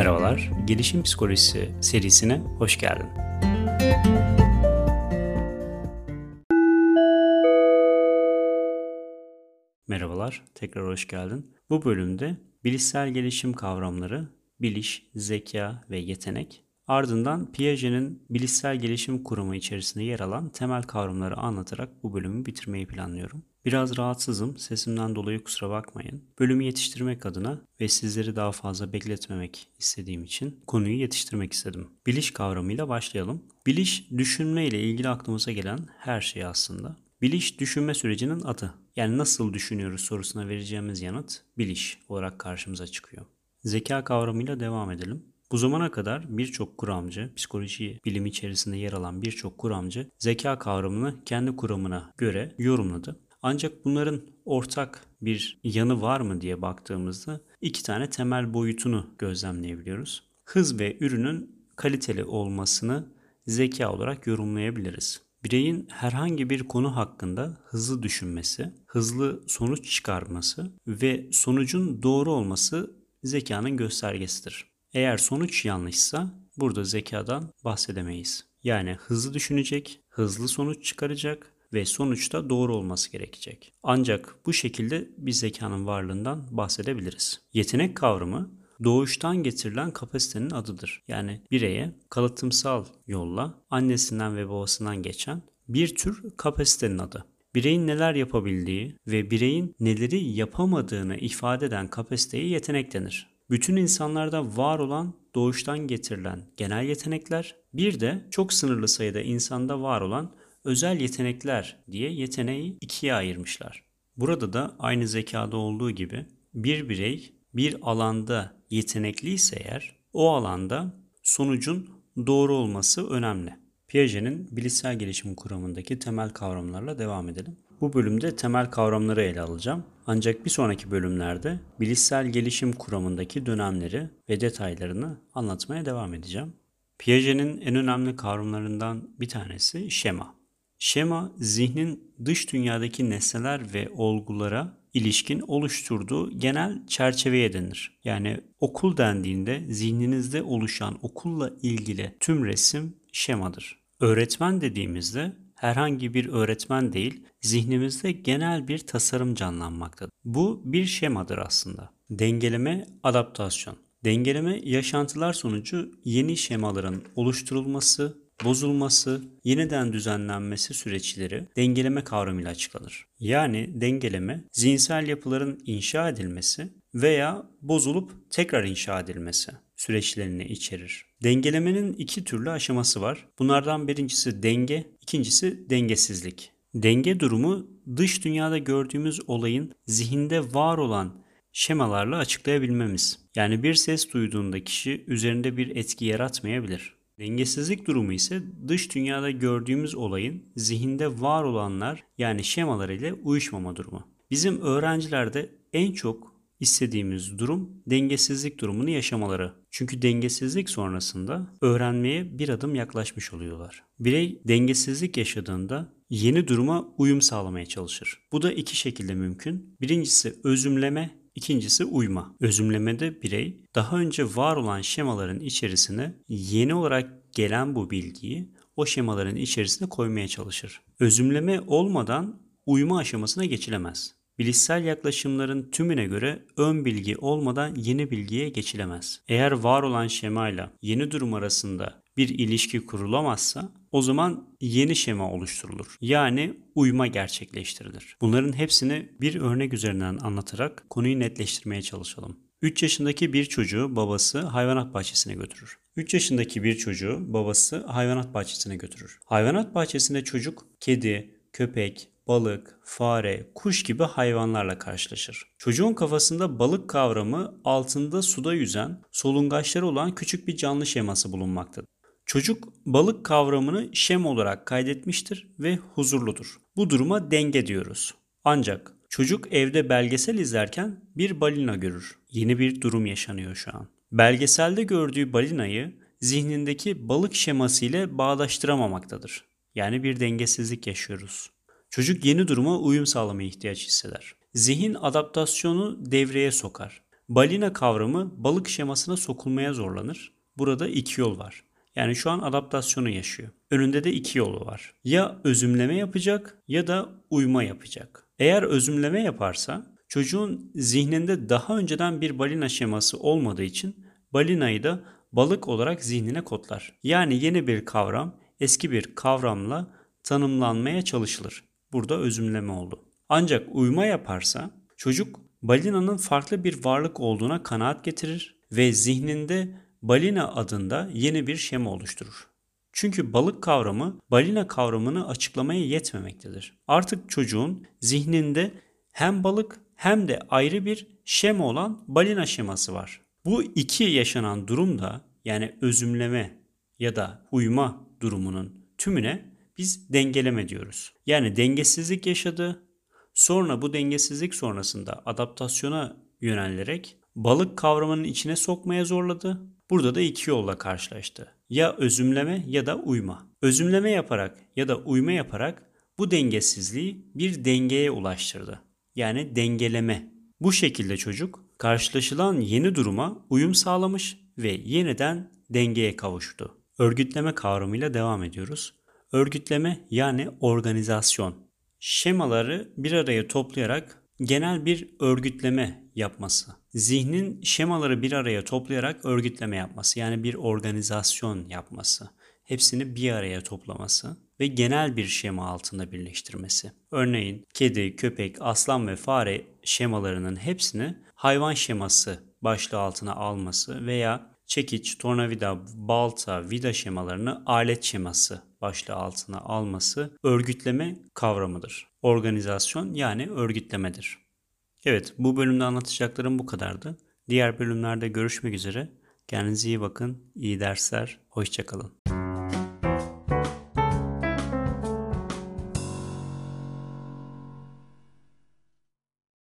Merhabalar, Gelişim Psikolojisi serisine hoş geldin. Merhabalar, tekrar hoş geldin. Bu bölümde bilişsel gelişim kavramları, biliş, zeka ve yetenek Ardından Piaget'in bilişsel gelişim kurumu içerisinde yer alan temel kavramları anlatarak bu bölümü bitirmeyi planlıyorum. Biraz rahatsızım, sesimden dolayı kusura bakmayın. Bölümü yetiştirmek adına ve sizleri daha fazla bekletmemek istediğim için konuyu yetiştirmek istedim. Biliş kavramıyla başlayalım. Biliş, düşünme ile ilgili aklımıza gelen her şey aslında. Biliş, düşünme sürecinin adı. Yani nasıl düşünüyoruz sorusuna vereceğimiz yanıt biliş olarak karşımıza çıkıyor. Zeka kavramıyla devam edelim. Bu zamana kadar birçok kuramcı, psikoloji bilimi içerisinde yer alan birçok kuramcı zeka kavramını kendi kuramına göre yorumladı. Ancak bunların ortak bir yanı var mı diye baktığımızda iki tane temel boyutunu gözlemleyebiliyoruz. Hız ve ürünün kaliteli olmasını zeka olarak yorumlayabiliriz. Bireyin herhangi bir konu hakkında hızlı düşünmesi, hızlı sonuç çıkarması ve sonucun doğru olması zekanın göstergesidir. Eğer sonuç yanlışsa burada zekadan bahsedemeyiz. Yani hızlı düşünecek, hızlı sonuç çıkaracak ve sonuçta doğru olması gerekecek. Ancak bu şekilde bir zekanın varlığından bahsedebiliriz. Yetenek kavramı doğuştan getirilen kapasitenin adıdır. Yani bireye kalıtımsal yolla annesinden ve babasından geçen bir tür kapasitenin adı. Bireyin neler yapabildiği ve bireyin neleri yapamadığını ifade eden kapasiteye yetenek denir bütün insanlarda var olan doğuştan getirilen genel yetenekler, bir de çok sınırlı sayıda insanda var olan özel yetenekler diye yeteneği ikiye ayırmışlar. Burada da aynı zekada olduğu gibi bir birey bir alanda yetenekliyse eğer o alanda sonucun doğru olması önemli. Piaget'in bilişsel gelişim kuramındaki temel kavramlarla devam edelim. Bu bölümde temel kavramları ele alacağım. Ancak bir sonraki bölümlerde bilişsel gelişim kuramındaki dönemleri ve detaylarını anlatmaya devam edeceğim. Piaget'in en önemli kavramlarından bir tanesi şema. Şema, zihnin dış dünyadaki nesneler ve olgulara ilişkin oluşturduğu genel çerçeveye denir. Yani okul dendiğinde zihninizde oluşan okulla ilgili tüm resim şemadır. Öğretmen dediğimizde herhangi bir öğretmen değil, zihnimizde genel bir tasarım canlanmaktadır. Bu bir şemadır aslında. Dengeleme, adaptasyon. Dengeleme yaşantılar sonucu yeni şemaların oluşturulması, bozulması, yeniden düzenlenmesi süreçleri dengeleme kavramıyla açıklanır. Yani dengeleme zihinsel yapıların inşa edilmesi veya bozulup tekrar inşa edilmesi süreçlerini içerir. Dengelemenin iki türlü aşaması var. Bunlardan birincisi denge, ikincisi dengesizlik. Denge durumu dış dünyada gördüğümüz olayın zihinde var olan şemalarla açıklayabilmemiz. Yani bir ses duyduğunda kişi üzerinde bir etki yaratmayabilir. Dengesizlik durumu ise dış dünyada gördüğümüz olayın zihinde var olanlar yani şemalar ile uyuşmama durumu. Bizim öğrencilerde en çok istediğimiz durum dengesizlik durumunu yaşamaları. Çünkü dengesizlik sonrasında öğrenmeye bir adım yaklaşmış oluyorlar. Birey dengesizlik yaşadığında yeni duruma uyum sağlamaya çalışır. Bu da iki şekilde mümkün. Birincisi özümleme, ikincisi uyma. Özümlemede birey daha önce var olan şemaların içerisine yeni olarak gelen bu bilgiyi o şemaların içerisine koymaya çalışır. Özümleme olmadan uyma aşamasına geçilemez. Bilişsel yaklaşımların tümüne göre ön bilgi olmadan yeni bilgiye geçilemez. Eğer var olan şemayla yeni durum arasında bir ilişki kurulamazsa o zaman yeni şema oluşturulur. Yani uyma gerçekleştirilir. Bunların hepsini bir örnek üzerinden anlatarak konuyu netleştirmeye çalışalım. 3 yaşındaki bir çocuğu babası hayvanat bahçesine götürür. 3 yaşındaki bir çocuğu babası hayvanat bahçesine götürür. Hayvanat bahçesinde çocuk kedi, köpek, balık, fare, kuş gibi hayvanlarla karşılaşır. Çocuğun kafasında balık kavramı altında suda yüzen, solungaçları olan küçük bir canlı şeması bulunmaktadır. Çocuk balık kavramını şem olarak kaydetmiştir ve huzurludur. Bu duruma denge diyoruz. Ancak çocuk evde belgesel izlerken bir balina görür. Yeni bir durum yaşanıyor şu an. Belgeselde gördüğü balinayı zihnindeki balık şeması ile bağdaştıramamaktadır. Yani bir dengesizlik yaşıyoruz. Çocuk yeni duruma uyum sağlamaya ihtiyaç hisseder. Zihin adaptasyonu devreye sokar balina kavramı balık şemasına sokulmaya zorlanır. Burada iki yol var. Yani şu an adaptasyonu yaşıyor. Önünde de iki yolu var. Ya özümleme yapacak ya da uyma yapacak. Eğer özümleme yaparsa çocuğun zihninde daha önceden bir balina şeması olmadığı için balinayı da balık olarak zihnine kodlar. Yani yeni bir kavram eski bir kavramla tanımlanmaya çalışılır. Burada özümleme oldu. Ancak uyma yaparsa çocuk balinanın farklı bir varlık olduğuna kanaat getirir ve zihninde balina adında yeni bir şema oluşturur. Çünkü balık kavramı balina kavramını açıklamaya yetmemektedir. Artık çocuğun zihninde hem balık hem de ayrı bir şema olan balina şeması var. Bu iki yaşanan durumda yani özümleme ya da uyma durumunun tümüne biz dengeleme diyoruz. Yani dengesizlik yaşadı. Sonra bu dengesizlik sonrasında adaptasyona yönelerek balık kavramının içine sokmaya zorladı. Burada da iki yolla karşılaştı. Ya özümleme ya da uyma. Özümleme yaparak ya da uyma yaparak bu dengesizliği bir dengeye ulaştırdı. Yani dengeleme. Bu şekilde çocuk karşılaşılan yeni duruma uyum sağlamış ve yeniden dengeye kavuştu. Örgütleme kavramıyla devam ediyoruz. Örgütleme yani organizasyon. Şemaları bir araya toplayarak genel bir örgütleme yapması. Zihnin şemaları bir araya toplayarak örgütleme yapması yani bir organizasyon yapması. Hepsini bir araya toplaması ve genel bir şema altında birleştirmesi. Örneğin kedi, köpek, aslan ve fare şemalarının hepsini hayvan şeması başlığı altına alması veya çekiç, tornavida, balta, vida şemalarını alet şeması başlığı altına alması örgütleme kavramıdır. Organizasyon yani örgütlemedir. Evet bu bölümde anlatacaklarım bu kadardı. Diğer bölümlerde görüşmek üzere. Kendinize iyi bakın, iyi dersler, hoşçakalın.